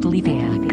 Sateliteak.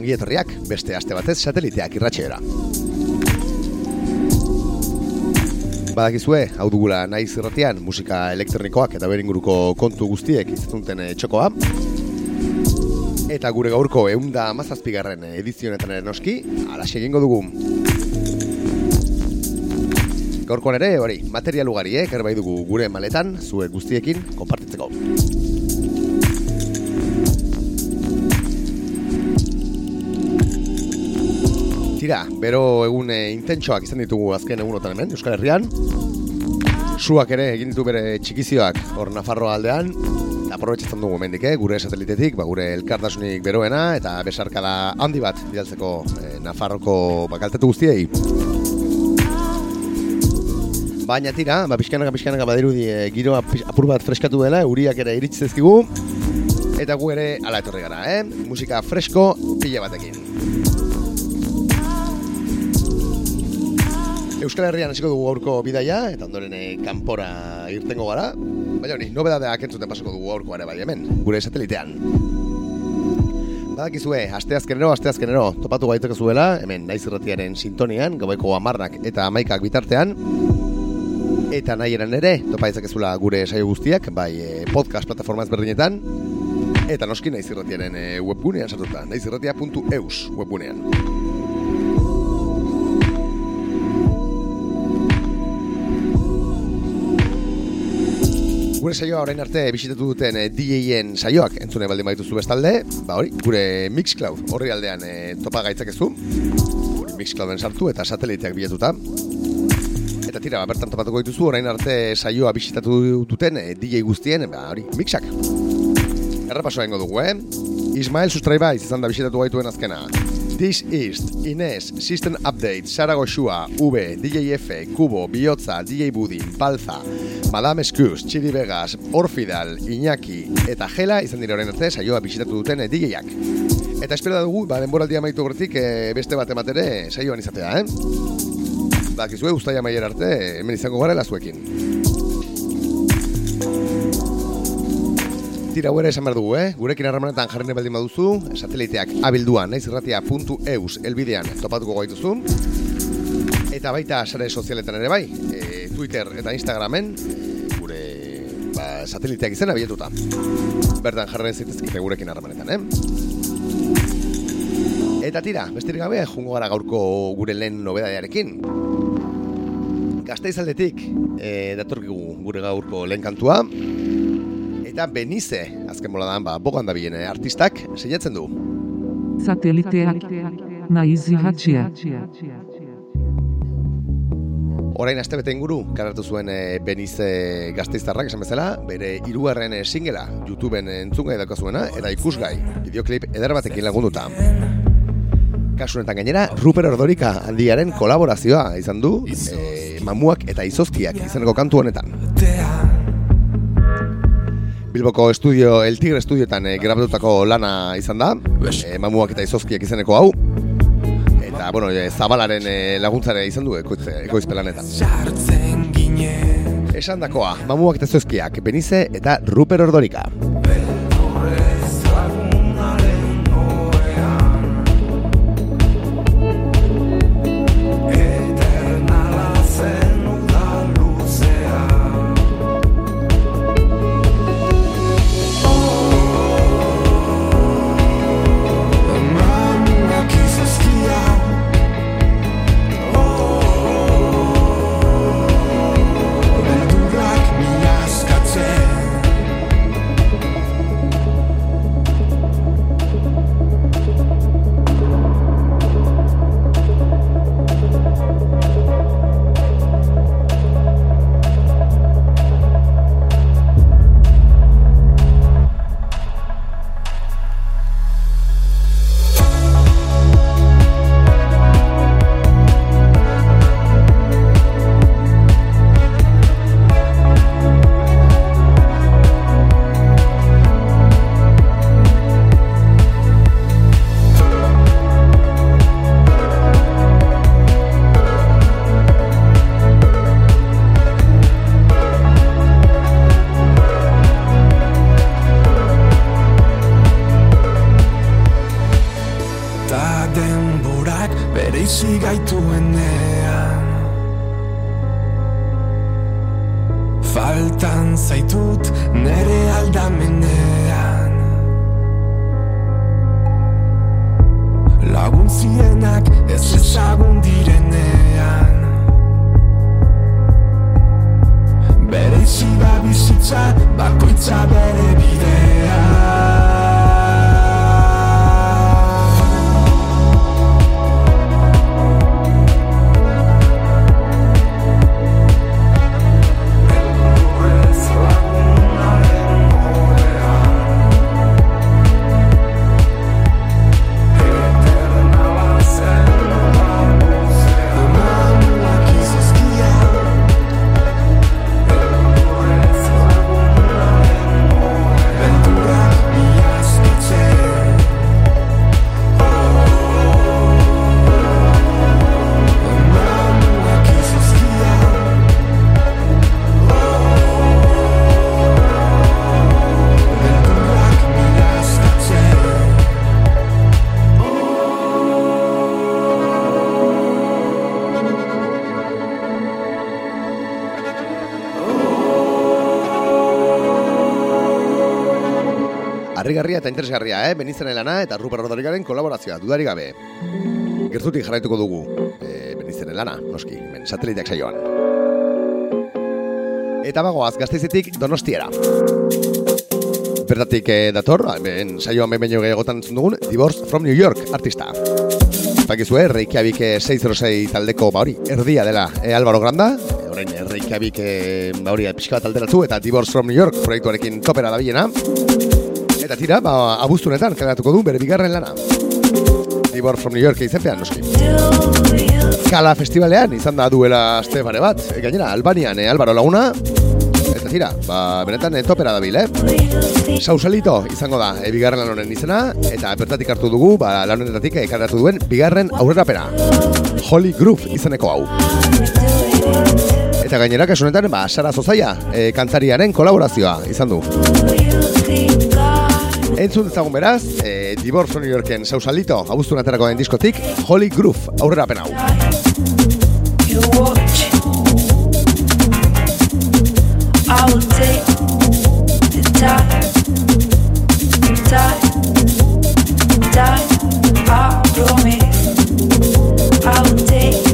Ongi etorriak beste aste batez sateliteak irratxeera. Badakizue, hau dugula naiz irratian musika elektronikoak eta beringuruko kontu guztiek izatuten txokoa. Eta gure gaurko eunda mazazpigarren edizionetan ere noski, alaxe egingo dugu. Gaurkoan ere, hori, material ugari, eh, bai dugu gure maletan, zuek guztiekin, konpartitzeko. Tira, bero egun e, intentsoak izan ditugu azken egunotan hemen, Euskal Herrian. Suak ere egin ditu bere txikizioak hor Nafarroa aldean. Eta aprobetxatzen dugu mendik, eh? gure satelitetik, ba, gure elkartasunik beroena, eta besarkada handi bat bidaltzeko e, Nafarroko bakaltetu guztiei. Baina tira, ba, pixkanaka, pixkanaka badirudi e, giroa apur bat freskatu dela, uriak ere iritsi zezkigu. Eta gu ere ala etorri gara, eh? Musika fresko pila batekin. Euskal Herrian hasiko dugu gaurko bidaia eta ondoren eh, kanpora irtengo gara. Baina hori, nobedadeak entzuten pasako dugu gaurko ere bai hemen, gure satelitean. Badakizue, asteazkenero, asteazkenero, topatu gaiteko zuela, hemen naiz irratiaren sintonian, gaueko amarnak eta amaikak bitartean. Eta nahi eran ere, topa ezula gure saio guztiak, bai eh, podcast plataforma ezberdinetan, eta noski naiz irratiaren eh, webgunean sartuta, naizirratia.eus webgunean. Gure saioa orain arte bisitatu duten e, DJ-en saioak entzune baldin baituzu bestalde, ba hori, gure Mixcloud horri aldean e, topa gaitzakezu. Gure Mixclouden sartu eta sateliteak bilatuta. Eta tira, ba, bertan topatuko dituzu orain arte saioa bisitatu duten e, DJ guztien, ba hori, Mixak. Errepasoa ingo dugu, eh? Ismael Sustraibaiz izan da bisitatu gaituen azkena. This is Inez, System Update, Sara Goxua, V, DJ F, Kubo, Biotza, DJ Budin, Balza, Madame Scruz, Chiri Vegas, Orfidal, Iñaki eta Gela izan dira horren arte saioa bisitatu duten DJak. Eta espero da dugu, ba, denboraldia maitu gortik e, beste bat ematere saioan izatea, eh? Ba, kizue ustaia maier arte, hemen izango gara zuekin. Tira, ere esan behar dugu, eh? Gurekin harremanetan jarri baldin baduzu, sateliteak abilduan, naiz irratia.eus elbidean topatuko gaituzu. Eta baita sare sozialetan ere bai, e, Twitter eta Instagramen, gure ba, sateliteak izena biletuta. Bertan jarren zitezkite gurekin harremanetan, eh? Eta tira, besterik gabe, jungo gara gaurko gure lehen nobedadearekin. Gazteizaldetik, e, datorkigu gure gaurko lehen kantua, eta Benize, azken bola ba, bogan da biene artistak, sinatzen du. Sateliteak, naiz irratxia. Orain aste bete inguru, karatu zuen e, Benize gazteiztarrak esan bezala, bere hirugarren e, singela YouTubeen entzungai dauka zuena, eta ikusgai, videoklip eder batekin lagunduta. Kasunetan gainera, Ruper Ordorika handiaren kolaborazioa izan du, e, mamuak eta izozkiak izaneko kantu honetan. Bilboko estudio, El Tigre estudioetan e, grabatutako lana izan da, e, mamuak eta izozkiak izeneko hau. Eta, bueno, e, zabalaren e, laguntzare izan du ekoizpe, ekoizpe lanetan. Esan dakoa, mamuak eta izozkiak, Benize eta Ruper Ordorika. Harrigarria eta interesgarria, eh? Benitzen lana eta Ruper Rodrigaren kolaborazioa, dudari gabe. Gertutik jarraituko dugu, e, Benitzen lana, noski, ben sateliteak saioan. Eta bagoaz, gazteizetik donostiera. Bertatik eh, dator, ben saioan behin baino gehiagotan dugun, Divorce from New York, artista. Pakizue, Reykjavik 606 taldeko, ba hori, erdia dela, e, Álvaro Granda, orain Reykjavik, e, ba hori, pixka bat alderatu, eta Divorce from New York proiektuarekin topera da biena. Eta tira, ba, abuztunetan kaleratuko du bere bigarren lana. Tibor from New York izenpean, noski. Kala festivalean izan da duela aste bare bat. E, gainera, Albanian, e, Albaro Laguna. Eta tira, ba, benetan e, topera dabil, eh? Sausalito izango da e, bigarren lan honen izena. Eta bertatik hartu dugu, ba, lan honetatik e, duen bigarren aurrera Holy Groove izeneko hau. Eta gainera, kasunetan, ba, Sara Zozaia, e, kantariaren kolaborazioa izan du. Entzun de beraz, e, Divorce New Yorken, Southalito, ha busto una aterako en discotik, Holy Groove, aurrera pena u. I would take this time. I time. I would take take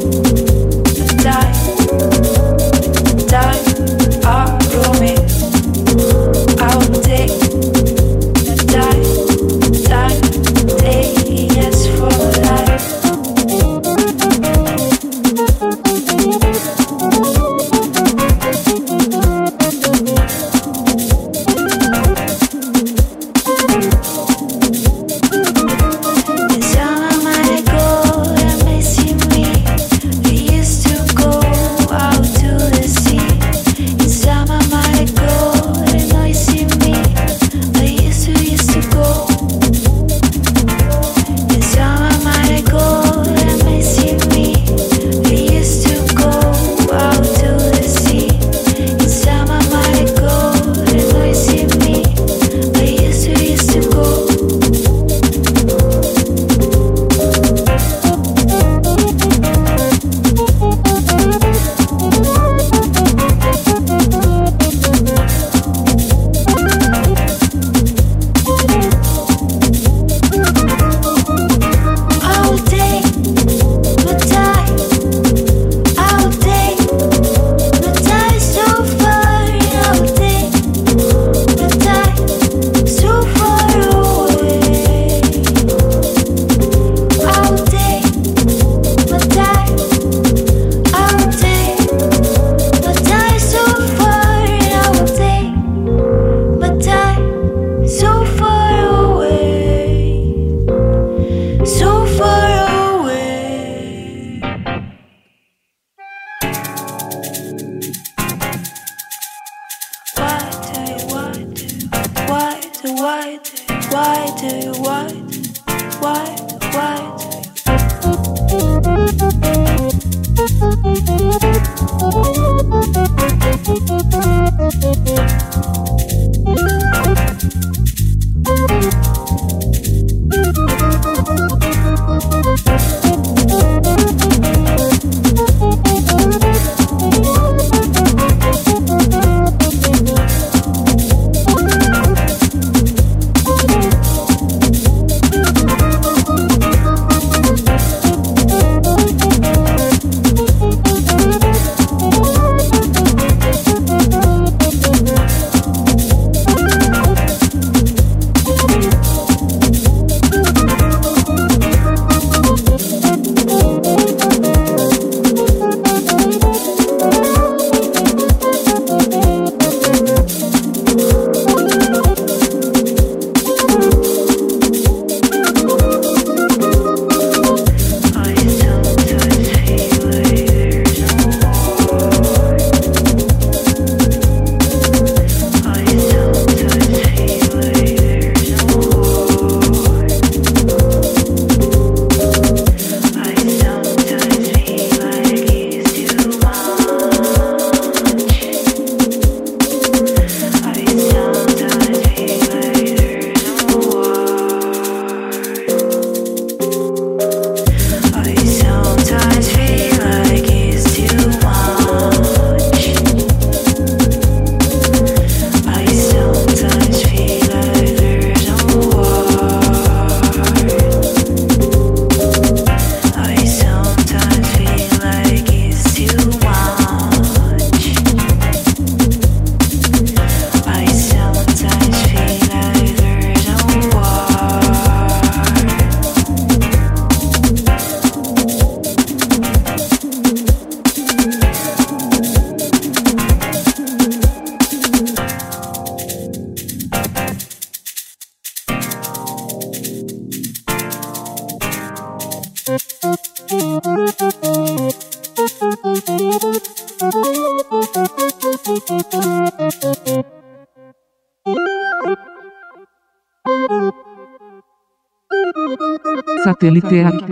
Sateliteak.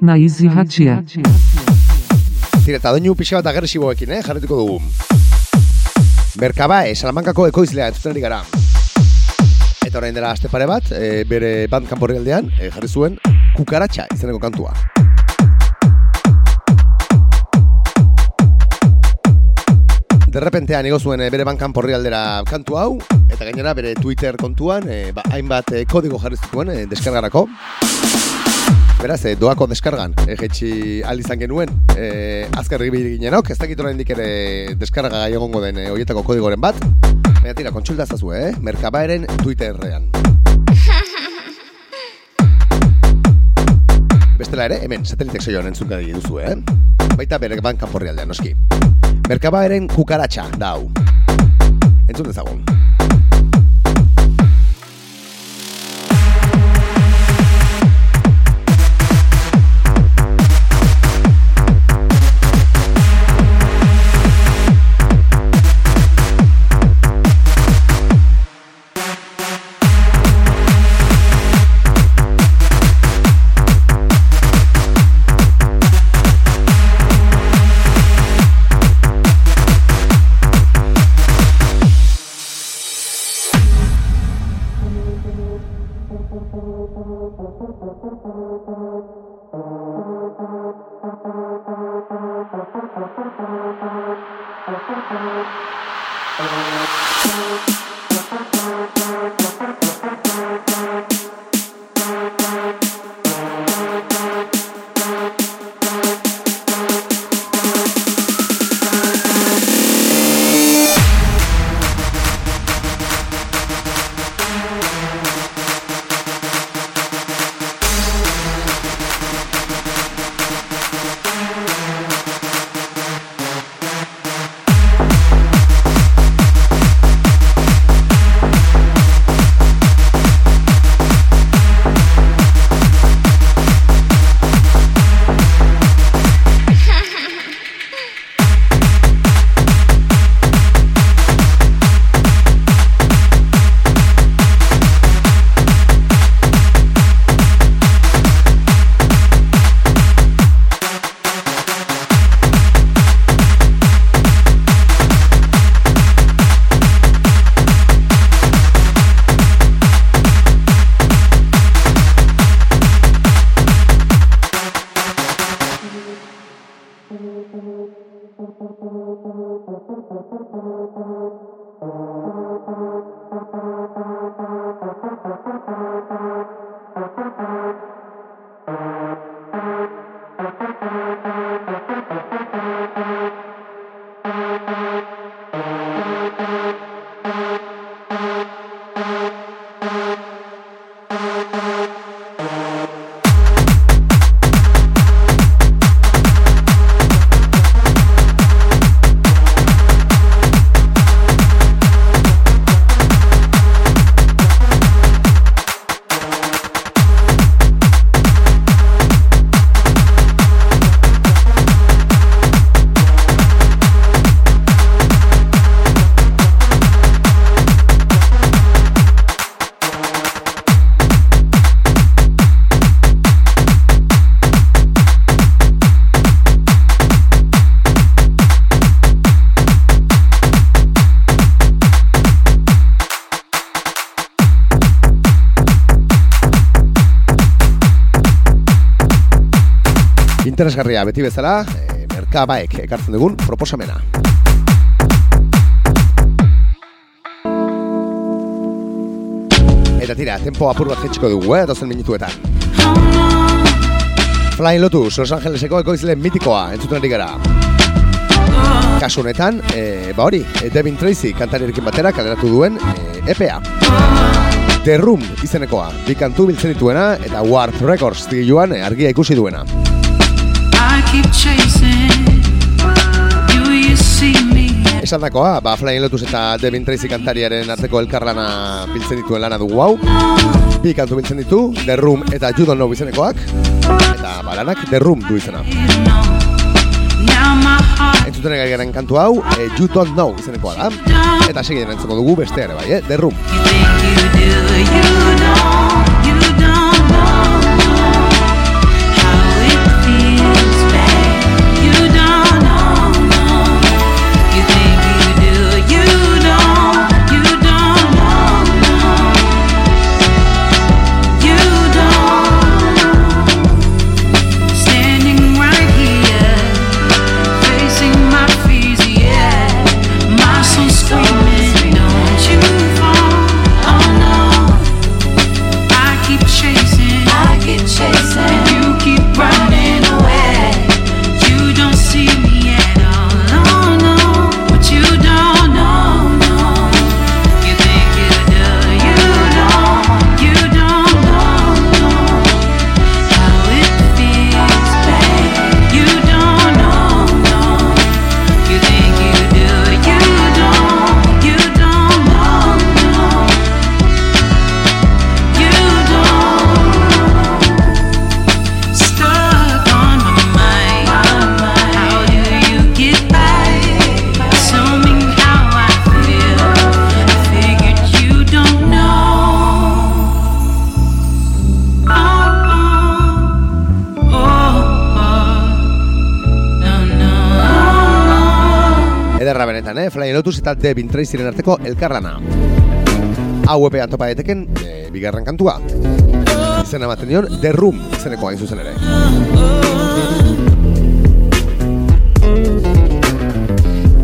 Naiz irratia. Tira, eta doinu pixka bat agresiboekin, eh? Jarrituko dugu. Merkabae, Salamankako ekoizlea entzuten ari gara. Eta orain dela aste pare bat, e, bere bandkamp horri aldean, e, jarri zuen kukaratxa izeneko kantua. Derrepentean igo zuen e, bere bankan porri aldera kantu hau, eta gainera bere Twitter kontuan, e, ba, hainbat e, kodigo jarri zituen e, deskargarako. Beraz, e, doako deskargan, e, jetxi izan genuen, e, azkar ginenok, ez dakit orain ere deskarga gai egongo den e, oietako kodigoren bat. Baina tira, kontsulta zazu, eh? Merkabaeren Twitterrean. Bestela ere, hemen, satelitek soioan entzun gadi duzu, eh? Baita bere bankan porri aldean, noski. Merkabaeren kukaratxa, da hau. Entzun dezagun. Interesgarria beti bezala, e, merkabaek ekartzen dugun proposamena. Eta tira, tempo apur bat jetxiko dugu, eh, dozen minutuetan. Flying Lotus, Los Angeleseko ekoizle mitikoa, entzuten ari gara. Kasu honetan, e, ba hori, e, Devin Tracy kantarirekin batera kaleratu duen e, EPA. The Room izenekoa, bi kantu biltzen dituena eta Warp Records digiluan argia ikusi duena. Esan dakoa, ba, Flying Lotus eta Devin Tracy kantariaren arteko elkarlana biltzen dituen lana dugu hau. Bi kantu biltzen ditu, The Room eta You Don't Know izenekoak. Eta balanak The Room du izena. Entzuten egari garen kantu hau, e, You Don't Know izenekoa da. Eta segiten entzuko dugu beste ere bai, eh? The Room. You think you do, you know. Meadotus eta Devin Tracyren arteko elkarlana. Hau epean topa deteken, e, eh, bigarren kantua. Izen ematen nion, The Room izeneko hain zuzen ere.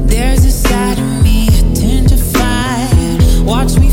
There's a side of me, a tender fire Watch me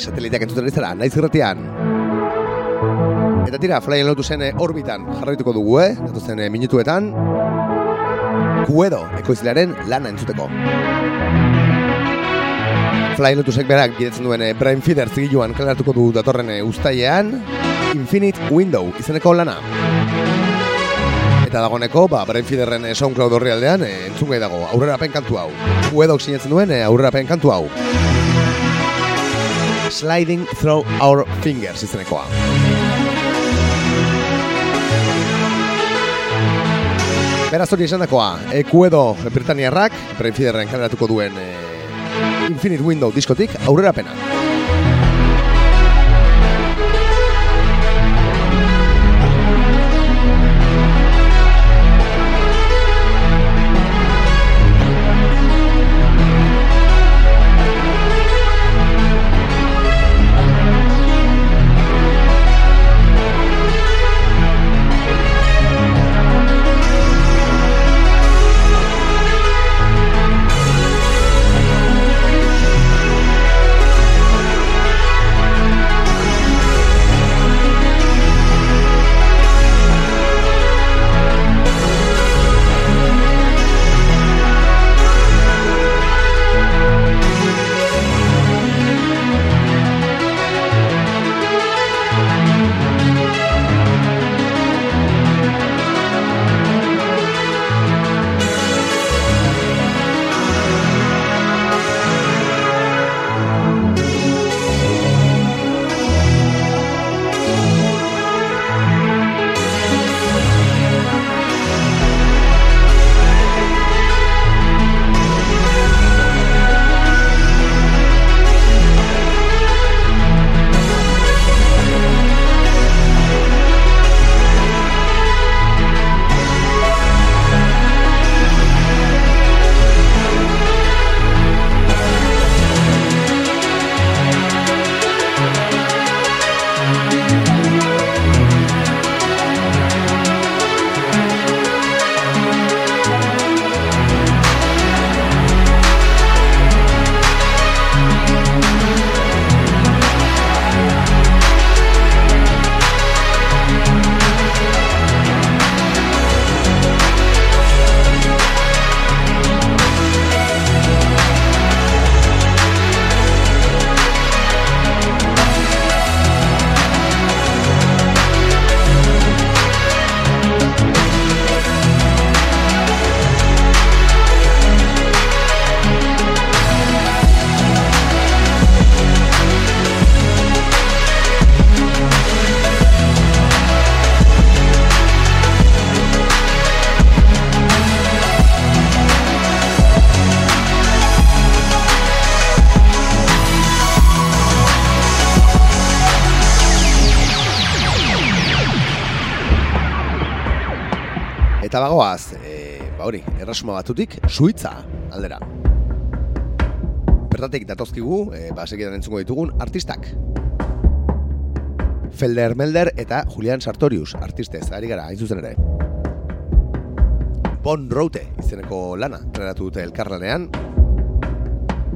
Sateliteak entzuten ari naiz irratian. Eta tira, flyen lotu zen eh, orbitan jarraituko dugu, eh? Datu zen eh, minutuetan. Kuedo, ekoizlearen lana entzuteko. Flyen lotu Lotusek berak bidetzen duen eh, Prime Feeder zigiluan kaleratuko du datorren ustailean Infinite Window izeneko lana. Eta dagoneko, ba, Brain Feederren SoundCloud horri aldean, entzungai dago, aurrerapen kantu hau. Uedok sinatzen duen aurrerapen kantu hau. Sliding Through Our Fingers izenekoa. Beraz hori esan dakoa, Ekuedo Britaniarrak, Brainfeederren kaleratuko duen e, Infinite Window diskotik aurrera pena. Bagoaz, e, ba hori, erresuma batutik, suitza aldera. Bertatik datozkigu, e, ba, entzungo ditugun, artistak. Felder Melder eta Julian Sartorius, artistez, ari gara, hain zuzen ere. Bon Route izeneko lana, trenatu dute elkarlanean.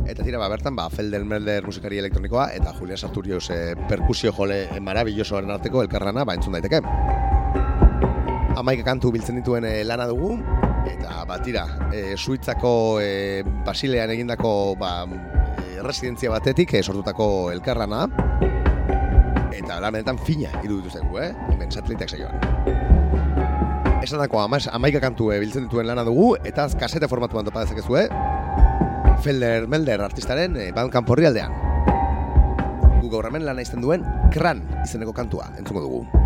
Eta tira, ba, bertan, ba, Felder Melder musikari elektronikoa eta Julian Sartorius e, perkusio jole marabillosoaren arteko elkarlana, ba, entzun daiteke. Amaika kantu biltzen dituen e, lana dugu, eta ba, tira, e, Suitzako e, Basilean egindako ba, e, residentzia batetik e, sortutako elkarlana, eta lanetan fina iruditu zaigu, eh? Hemen sateliteak saioan. Esan dako, amaika kantu e, biltzen dituen lana dugu, eta kasete formatuan topa dezakezu, eh? Felder Melder artistaren e, Bandcamp horri aldean. Gu gaur hemen lana izten duen Kran izeneko kantua, entzungo dugu.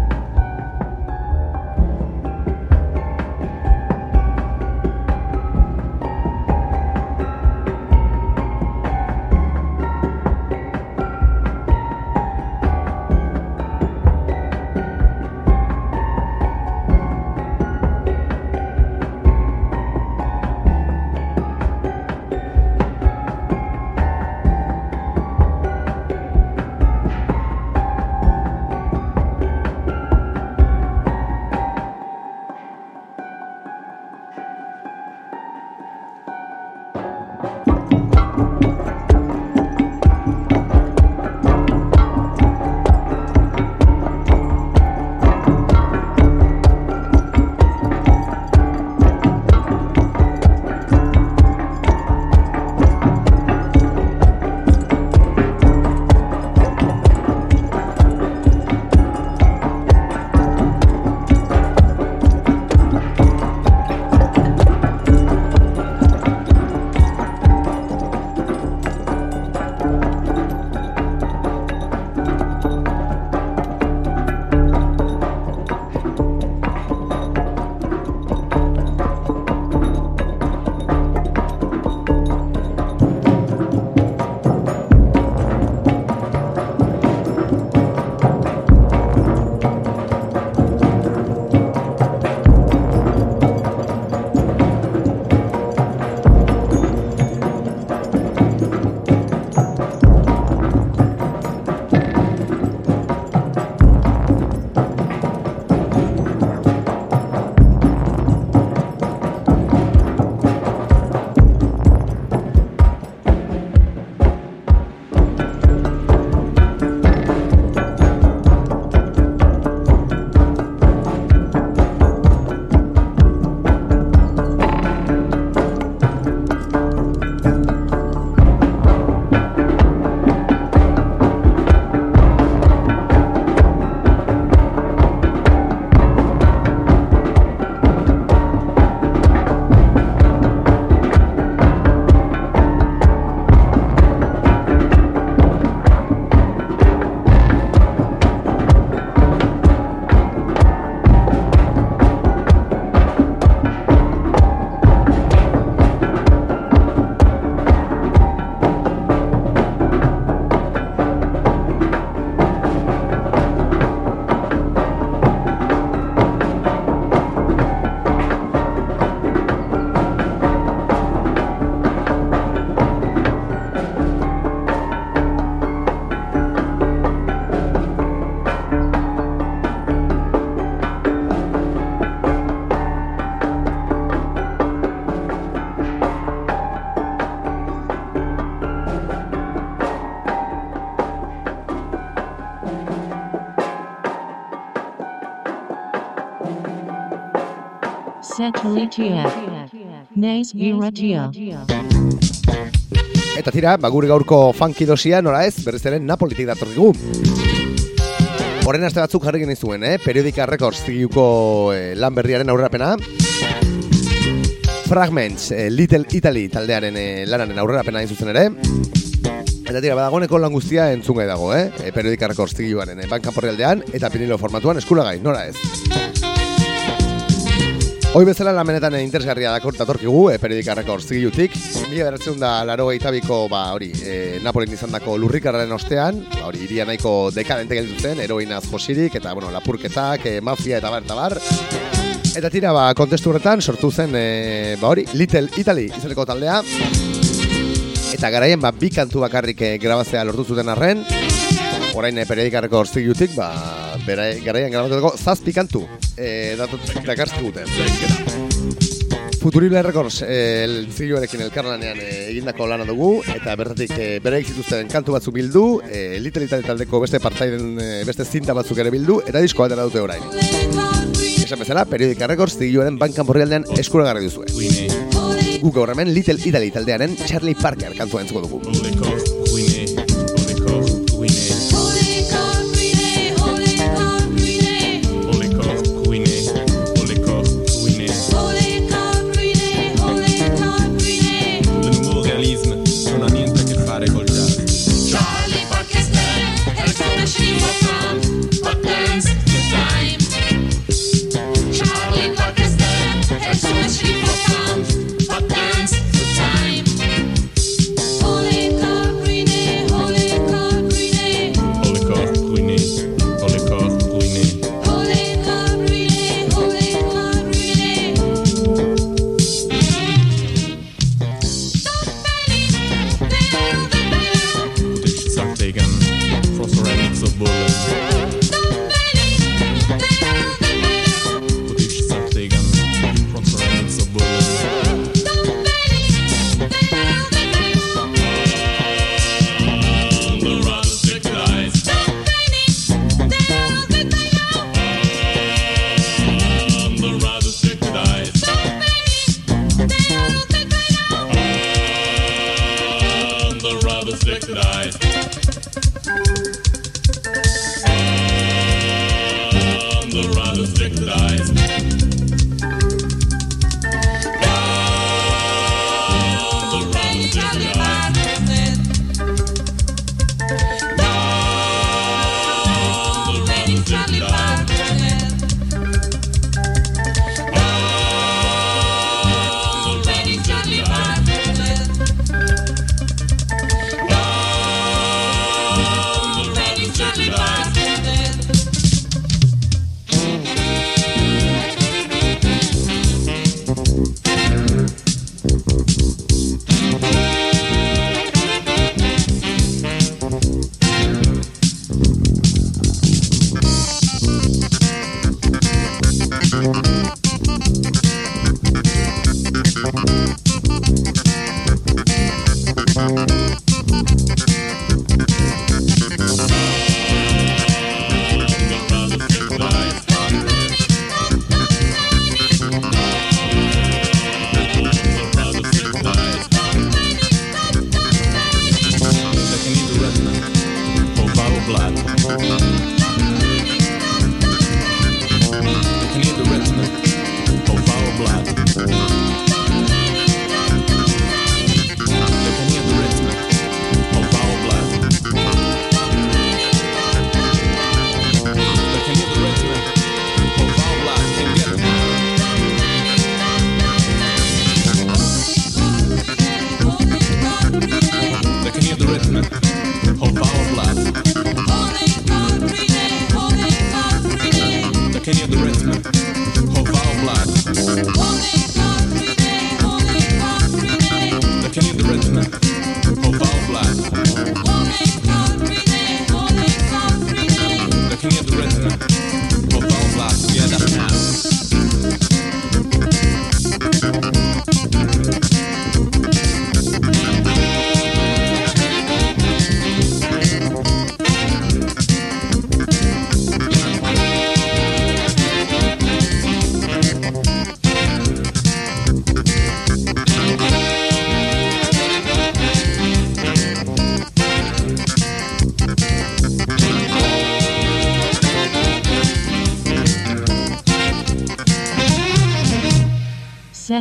Eta tira, ba, gure gaurko funky dosia, nola ez, berriz ere Napolitik dator digu. Horren aste batzuk jarri genizuen, eh? Periodika Records zigiuko eh, lan berriaren aurrerapena. Fragments, eh, Little Italy taldearen eh, lanaren aurrerapena hain zuzen ere. Eta tira, badagoneko lan guztia entzungai dago, eh? E, Periodika Records zigiuaren eh, bankan aldean eta pinilo formatuan eskulagai, nola ez. Hoi bezala lamenetan interesgarria dakor datorkigu, e, periodika rekords zigilutik. Mila beratzen da laro biko, ba, hori, e, Napolin izan dako lurrikarren ostean, ba, hori, iria nahiko dekadente gelditu zen, heroinaz josirik, eta, bueno, lapurketak, e, mafia eta bar, eta bar. Eta tira, ba, kontestu horretan sortu zen, e, ba hori, Little Italy izeneko taldea. Eta garaien, ba, bi kantu bakarrik eh, grabazea lortu zuten arren. Orain e, periodikarreko orzigiutik, ba, bera, garaian grabatutako zazpi kantu. E, dakartzki guten. Futurible Records eh, el zilloarekin elkarlanean eh, egindako lana dugu eta bertatik eh, bereik zituzten kantu batzuk bildu, eh, Little Italy taldeko beste partaiden eh, beste zinta batzuk ere bildu eta diskoa atera dute orain. Esan bezala, Periodica Records zilloaren bankan borrialdean eskuragarri duzue. Guk gaur hemen Little Italy taldearen Charlie Parker kantua entzuko dugu.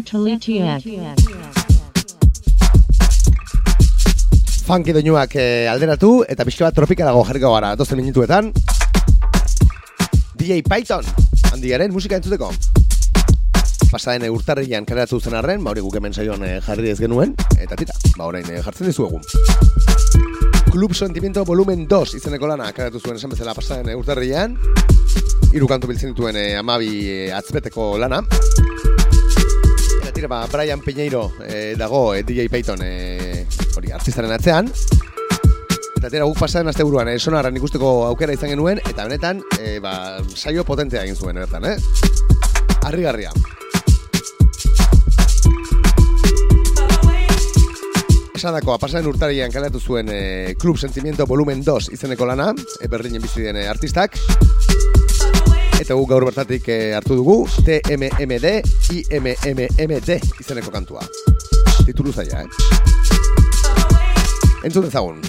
Satellitiak. Funky doinuak eh, alderatu eta pixka bat tropikalago jarriko gara dozen minutuetan. DJ Python, handiaren musika entzuteko. Pasaden urtarrian kaleratu zen arren, ba hori guk hemen saioan eh, jarri ez genuen, eta tira, ba orain eh, jartzen dizuegu. Club Sentimiento Volumen 2 izeneko lana kaleratu zuen esan bezala pasaden urtarrian. hiru kantu biltzen dituen e, amabi e, atzbeteko lana. Tira, ba, Brian Piñeiro e, dago e, DJ Payton e, hori artistaren atzean. Eta tira, guk pasaren azte buruan, e, sonarran ikusteko aukera izan genuen, eta benetan, e, ba, saio potentea egin zuen bertan, eh? Arrigarria. Esadakoa, pasaren urtarian kalatu zuen e, Club Sentimiento Volumen 2 izeneko lana, e, Berlinen bizi den artistak. Eta guk gaur bertatik e, hartu dugu TMMD IMMMD izeneko kantua. Titulu zaila, eh? Entzun dezagun.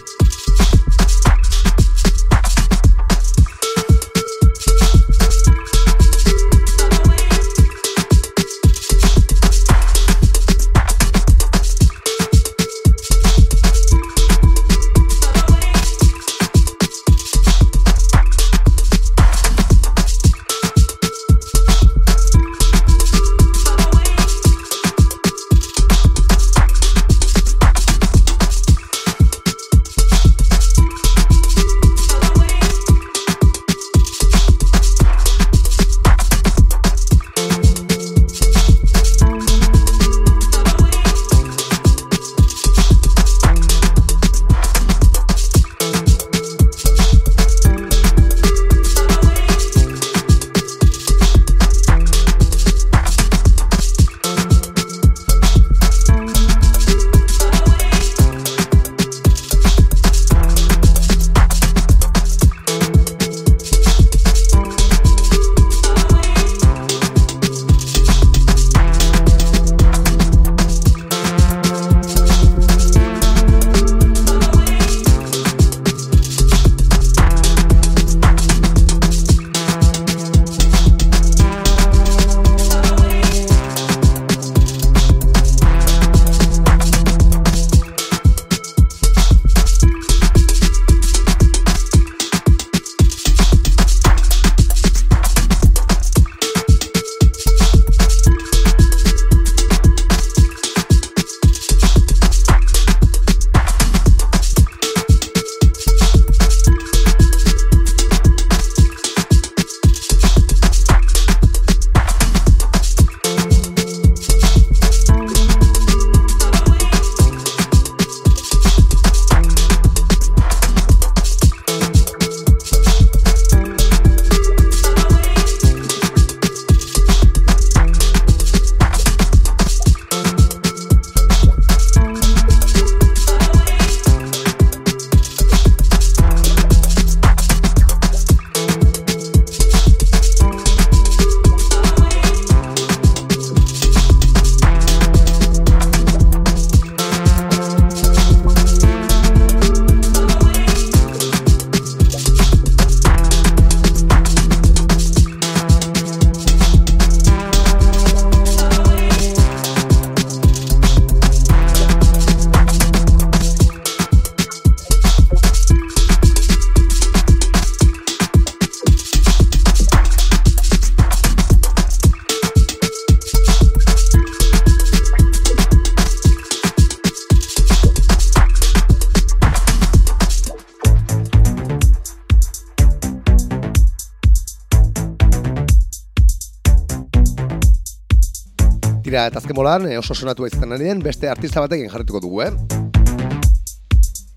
Molan, eh, oso sonatua izan ari den, beste artista batekin jarrituko dugu, eh?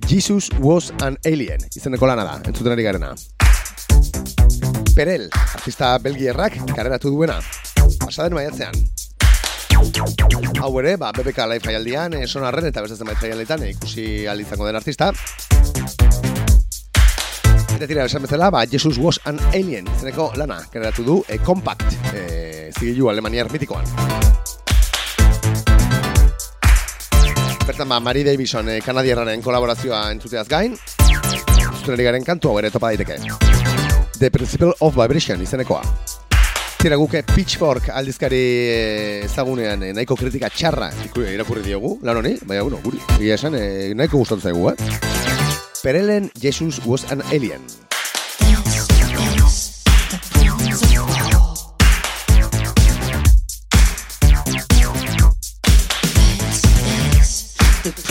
Jesus was an alien, izeneko lana da, entzuten ari garena. Perel, artista belgierrak, kareratu duena. Pasaden maiatzean. Hau ere, ba, BBK live jaialdian, eh, sonarren eta beste zenbait jaialditan eh, ikusi ahal izango den artista. Eta tira, esan bezala, ba, Jesus was an alien, izeneko lana, kareratu du, e, Compact, e, zigilu alemaniar mitikoan. Bertan ba, Mari Davison eh, kanadierraren kolaborazioa entzuteaz gain, zuten garen kantu hau ere topa daiteke. The Principle of Vibration izenekoa. Tira guke Pitchfork aldizkari eh, ezagunean eh, nahiko kritika txarra irakurri diogu, lan honi, baina, bueno, guri, egia esan, eh, nahiko gustatzen zaigu, eh? Perelen Jesus was an alien. the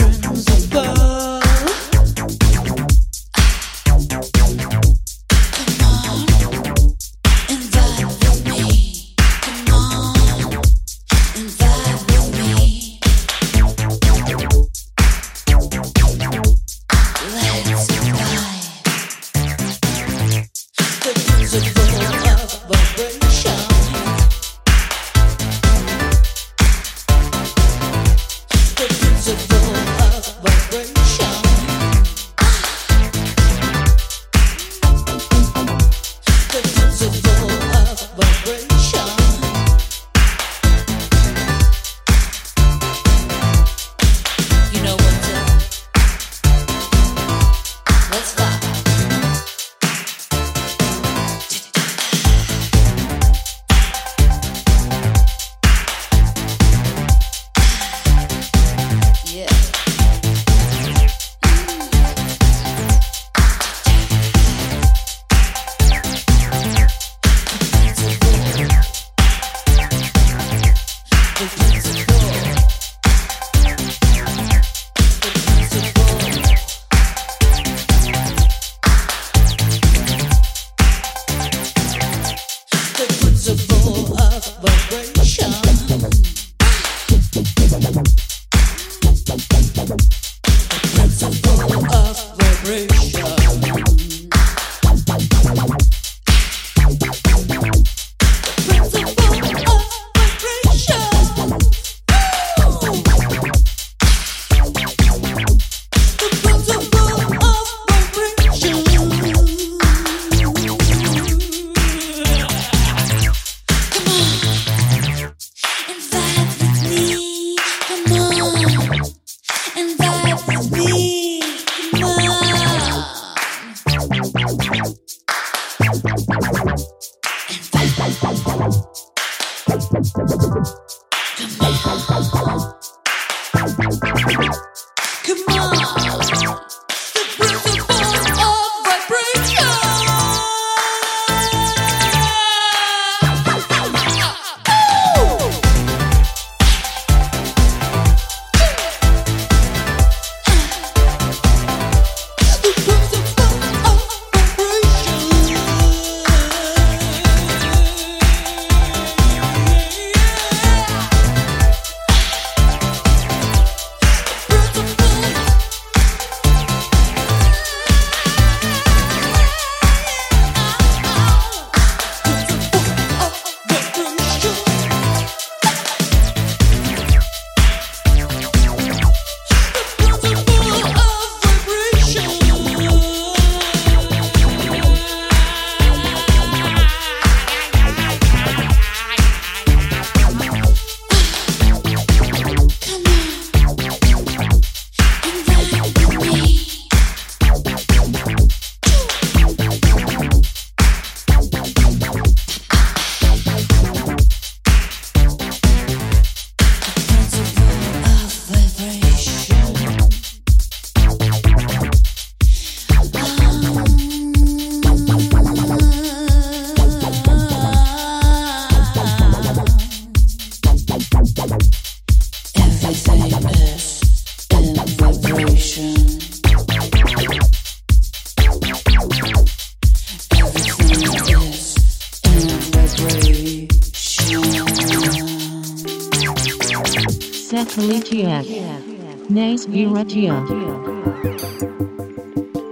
Nes Iratia.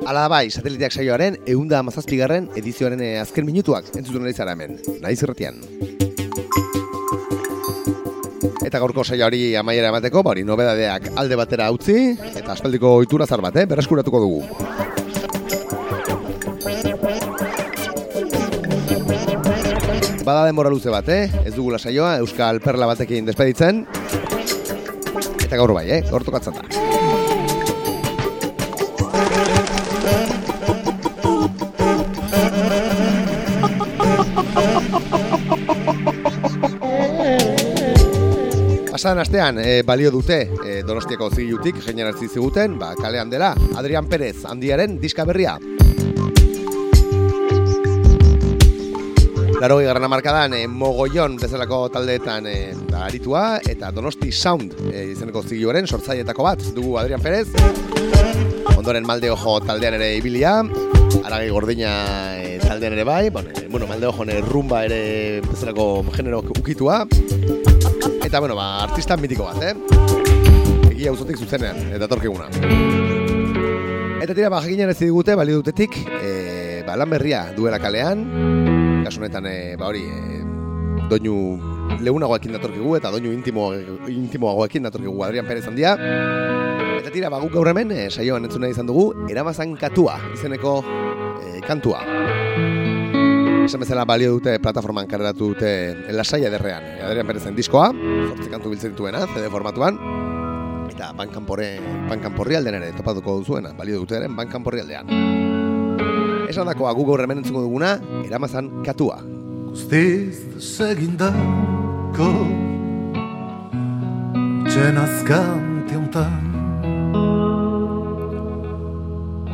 Ala bai, sateliteak saioaren eunda amazazpigarren edizioaren eh, azken minutuak entzuten nahi zara hemen, naiz irratian. Eta gaurko saioari amaiera emateko, ba hori nobedadeak alde batera utzi, eta aspaldiko ohitura zar bat, eh, berreskuratuko dugu. Bada denbora luze bat, eh? Ez dugula saioa, Euskal Perla batekin despeditzen. Eta gaur bai, eh? Gaur tokatzen da. Pasadan astean e, balio dute e, Donostiako zigilutik jenerazi ziguten, ba, kalean dela Adrian Perez handiaren diska berria. Laro garrana markadan e, mogoion bezalako taldeetan e, da, aritua eta Donosti Sound e, izeneko zigiluaren sortzailetako bat dugu Adrian Perez. Ondoren malde ojo taldean ere ibilia, aragi gordina e, taldean ere bai, bueno, e, bueno malde ojo rumba ere bezalako genero ukitua. Eta, bueno, ba, artista mitiko bat, eh? Egia uzotik zuzenean, eta torkiguna. Eta tira, ba, jakinen ez digute, balio dutetik, e, ba, lan berria duela kalean, kasu honetan, e, ba, hori, e, doinu leunagoekin datorkigu, eta doinu intimo, intimoagoekin datorkigu Adrian Perez handia. Eta tira, ba, guk gaur hemen, e, saioan entzuna izan dugu, eramazan katua, izeneko e, kantua. Esan bezala balio dute plataforman kareratu dute lasai ederrean. Adrian Perezen diskoa, zortzi kantu biltzen dituena, CD formatuan, eta bankanpore, bankanporri aldean ere topatuko duzuena, balio duteren bankanporri aldean. Esan dakoa gu gaur hemen entzungo duguna, eramazan katua. Guztiz desegindako Txen azkante hontan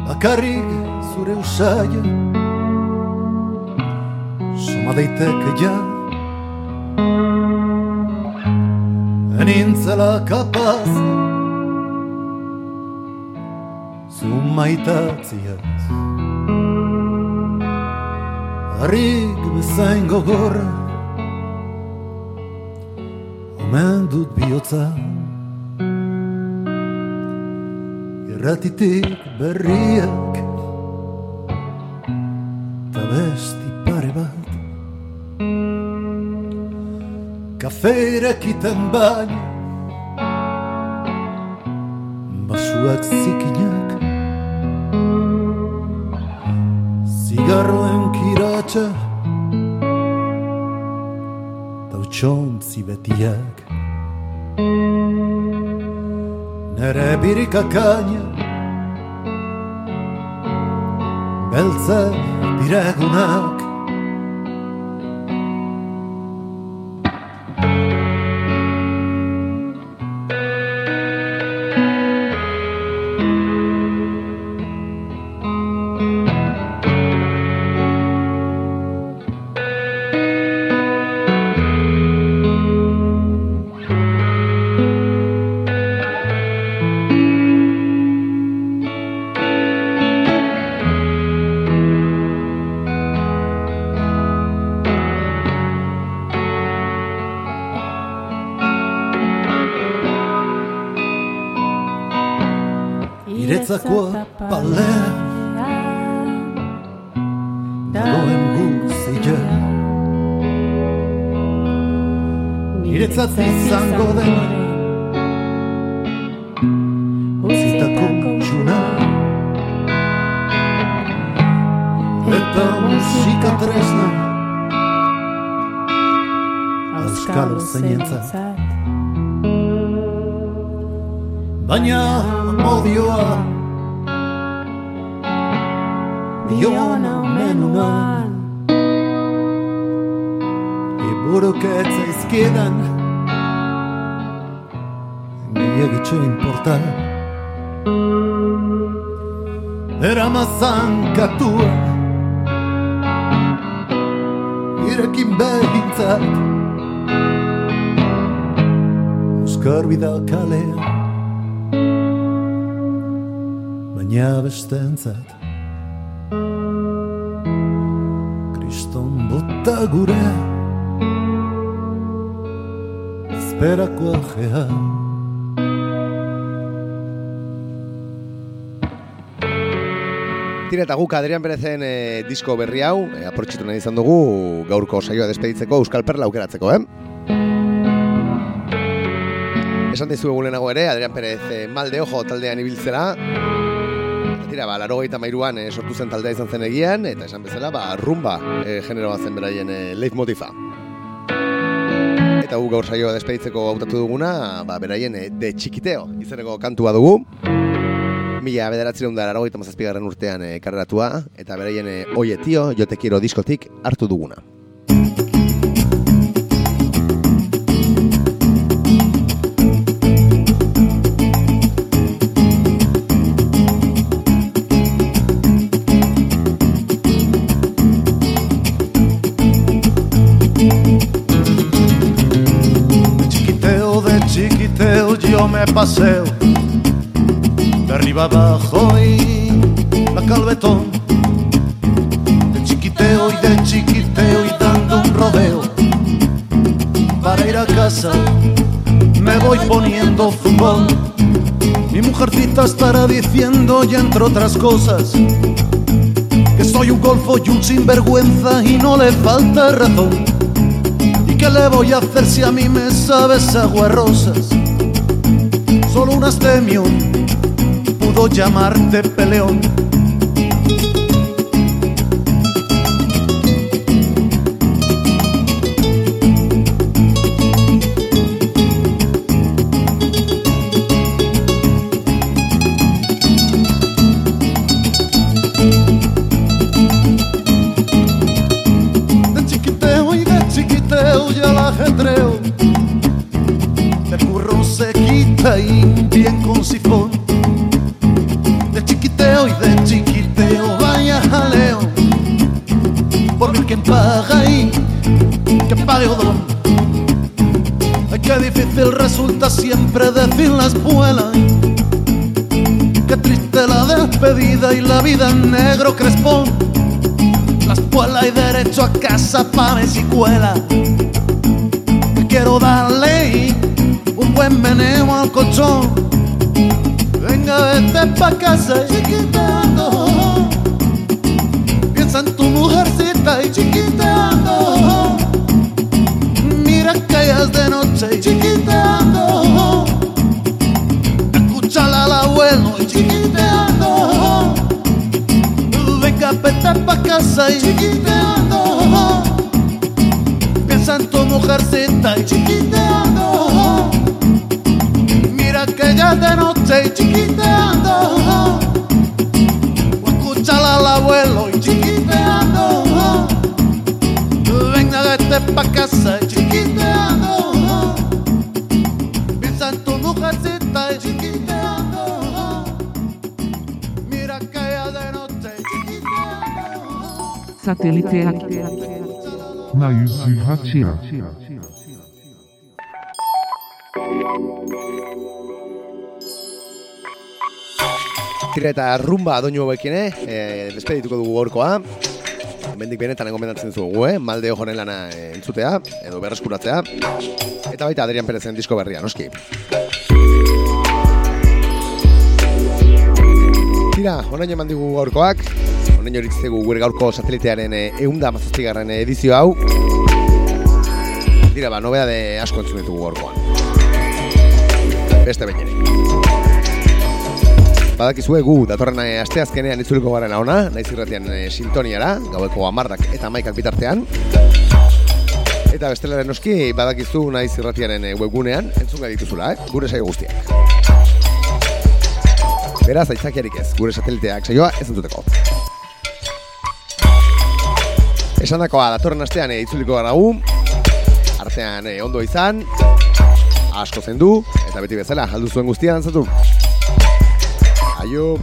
Bakarrik zure usaia Soma daiteke ja. Enintzela kapaz Zu maitatziaz Harrik bezain gogorra Omen dut bihotza Irratitik berriak Ta besti pare bat Kafeirek iten baina Basuak zikinak Zigarroen kiratxa Tautxontzi betiak. Nere birikakaina Beltza diregunak izango den. Zitako txuna Eta musika tresna. Auskalo zeinentzat. Baina modioa. Diona menuan Iburuk ez zaizkidan Gehiagitxo importa Eramazan katua Irekin behintzat Euskar bida kalean baina bestentzat Kriston bota gure Ezberako ajea Tira eta guk Adrian Perezen e, disko berri hau, e, aportxitu nahi izan dugu gaurko saioa despeditzeko Euskal Perla aukeratzeko, eh? Esan dizu egun lehenago ere, Adrian Perez e, malde ojo taldean ibiltzera. Eta tira, ba, laro gaita mairuan e, sortu zen taldea izan zen egian, eta esan bezala, ba, rumba e, generoa zen beraien e, leitmotifa. Eta gu gaur saioa despeditzeko hautatu duguna, ba, beraien e, de txikiteo izeneko kantua dugu. Mila bederatzen da mazazpigarren urtean e, karreratua, eta beraien e, oie tio, jotekiro diskotik hartu duguna. Paseo entre otras cosas que soy un golfo y un sinvergüenza y no le falta razón. ¿Y qué le voy a hacer si a mí me sabes agua rosas? Solo un astemio pudo llamarte peleón. Vida negro crespón la escuela y derecho a casa pa' ver si cuela. Quiero darle un buen meneo al colchón. Venga, vete pa' casa y chiquiteando. Piensa en tu mujercita y chiquiteando. Mira que ya de noche y chiquiteando. Escúchala al abuelo y chiquiteando. Vete pa' casa y chiquiteando. Piensa en tu mujercita y chiquiteando. Mira que ya de noche y chiquiteando. O escúchala al abuelo y chiquiteando. Venga, vete pa' casa y chiquiteando. Sateliteak naiz irratia. Tira eta rumba doinu hauekin, eh? E, despedituko dugu gaurkoa. Hemendik benetan engomendatzen zugu, eh? Malde joren lana eh, entzutea, edo berreskuratzea. Eta baita Adrian Perezen disko berria, noski. Tira, orain eman digu gaurkoak. Orain horitzegu gure gaurko satelitearen eh, eunda mazaztigarren edizio hau. Tira, ba, nobea de asko entzun ditugu gaurkoan. Beste behin. Badakizue gu datorren eh, asteazkenean itzuliko garen ona, naiz irratian eh, sintoniara, gaueko amarrak eta maikak bitartean. Eta bestelaren noski, badakizu naiz irratiaren eh, webgunean, entzun dituzula, eh? gure saio guztiak. Beraz, aitzakiarik ez, gure sateliteak saioa ez entzuteko. Esandakoa datorren astean eh, itzuliko gara gu, artean eh, ondo izan, asko zendu, eta beti bezala, aldu zuen guztian zatu. Aio.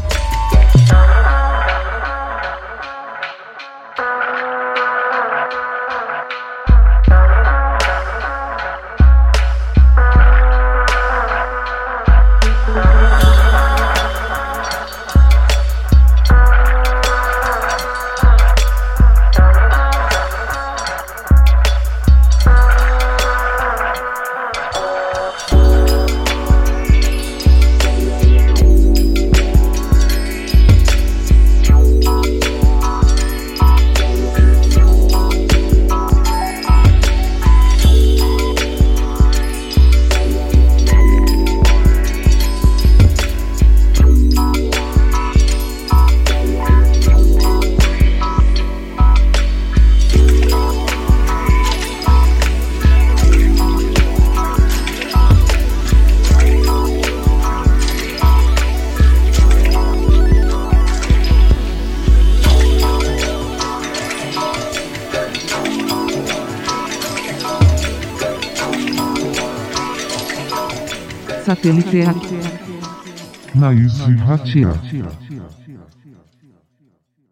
Sateliteak naiz irratia.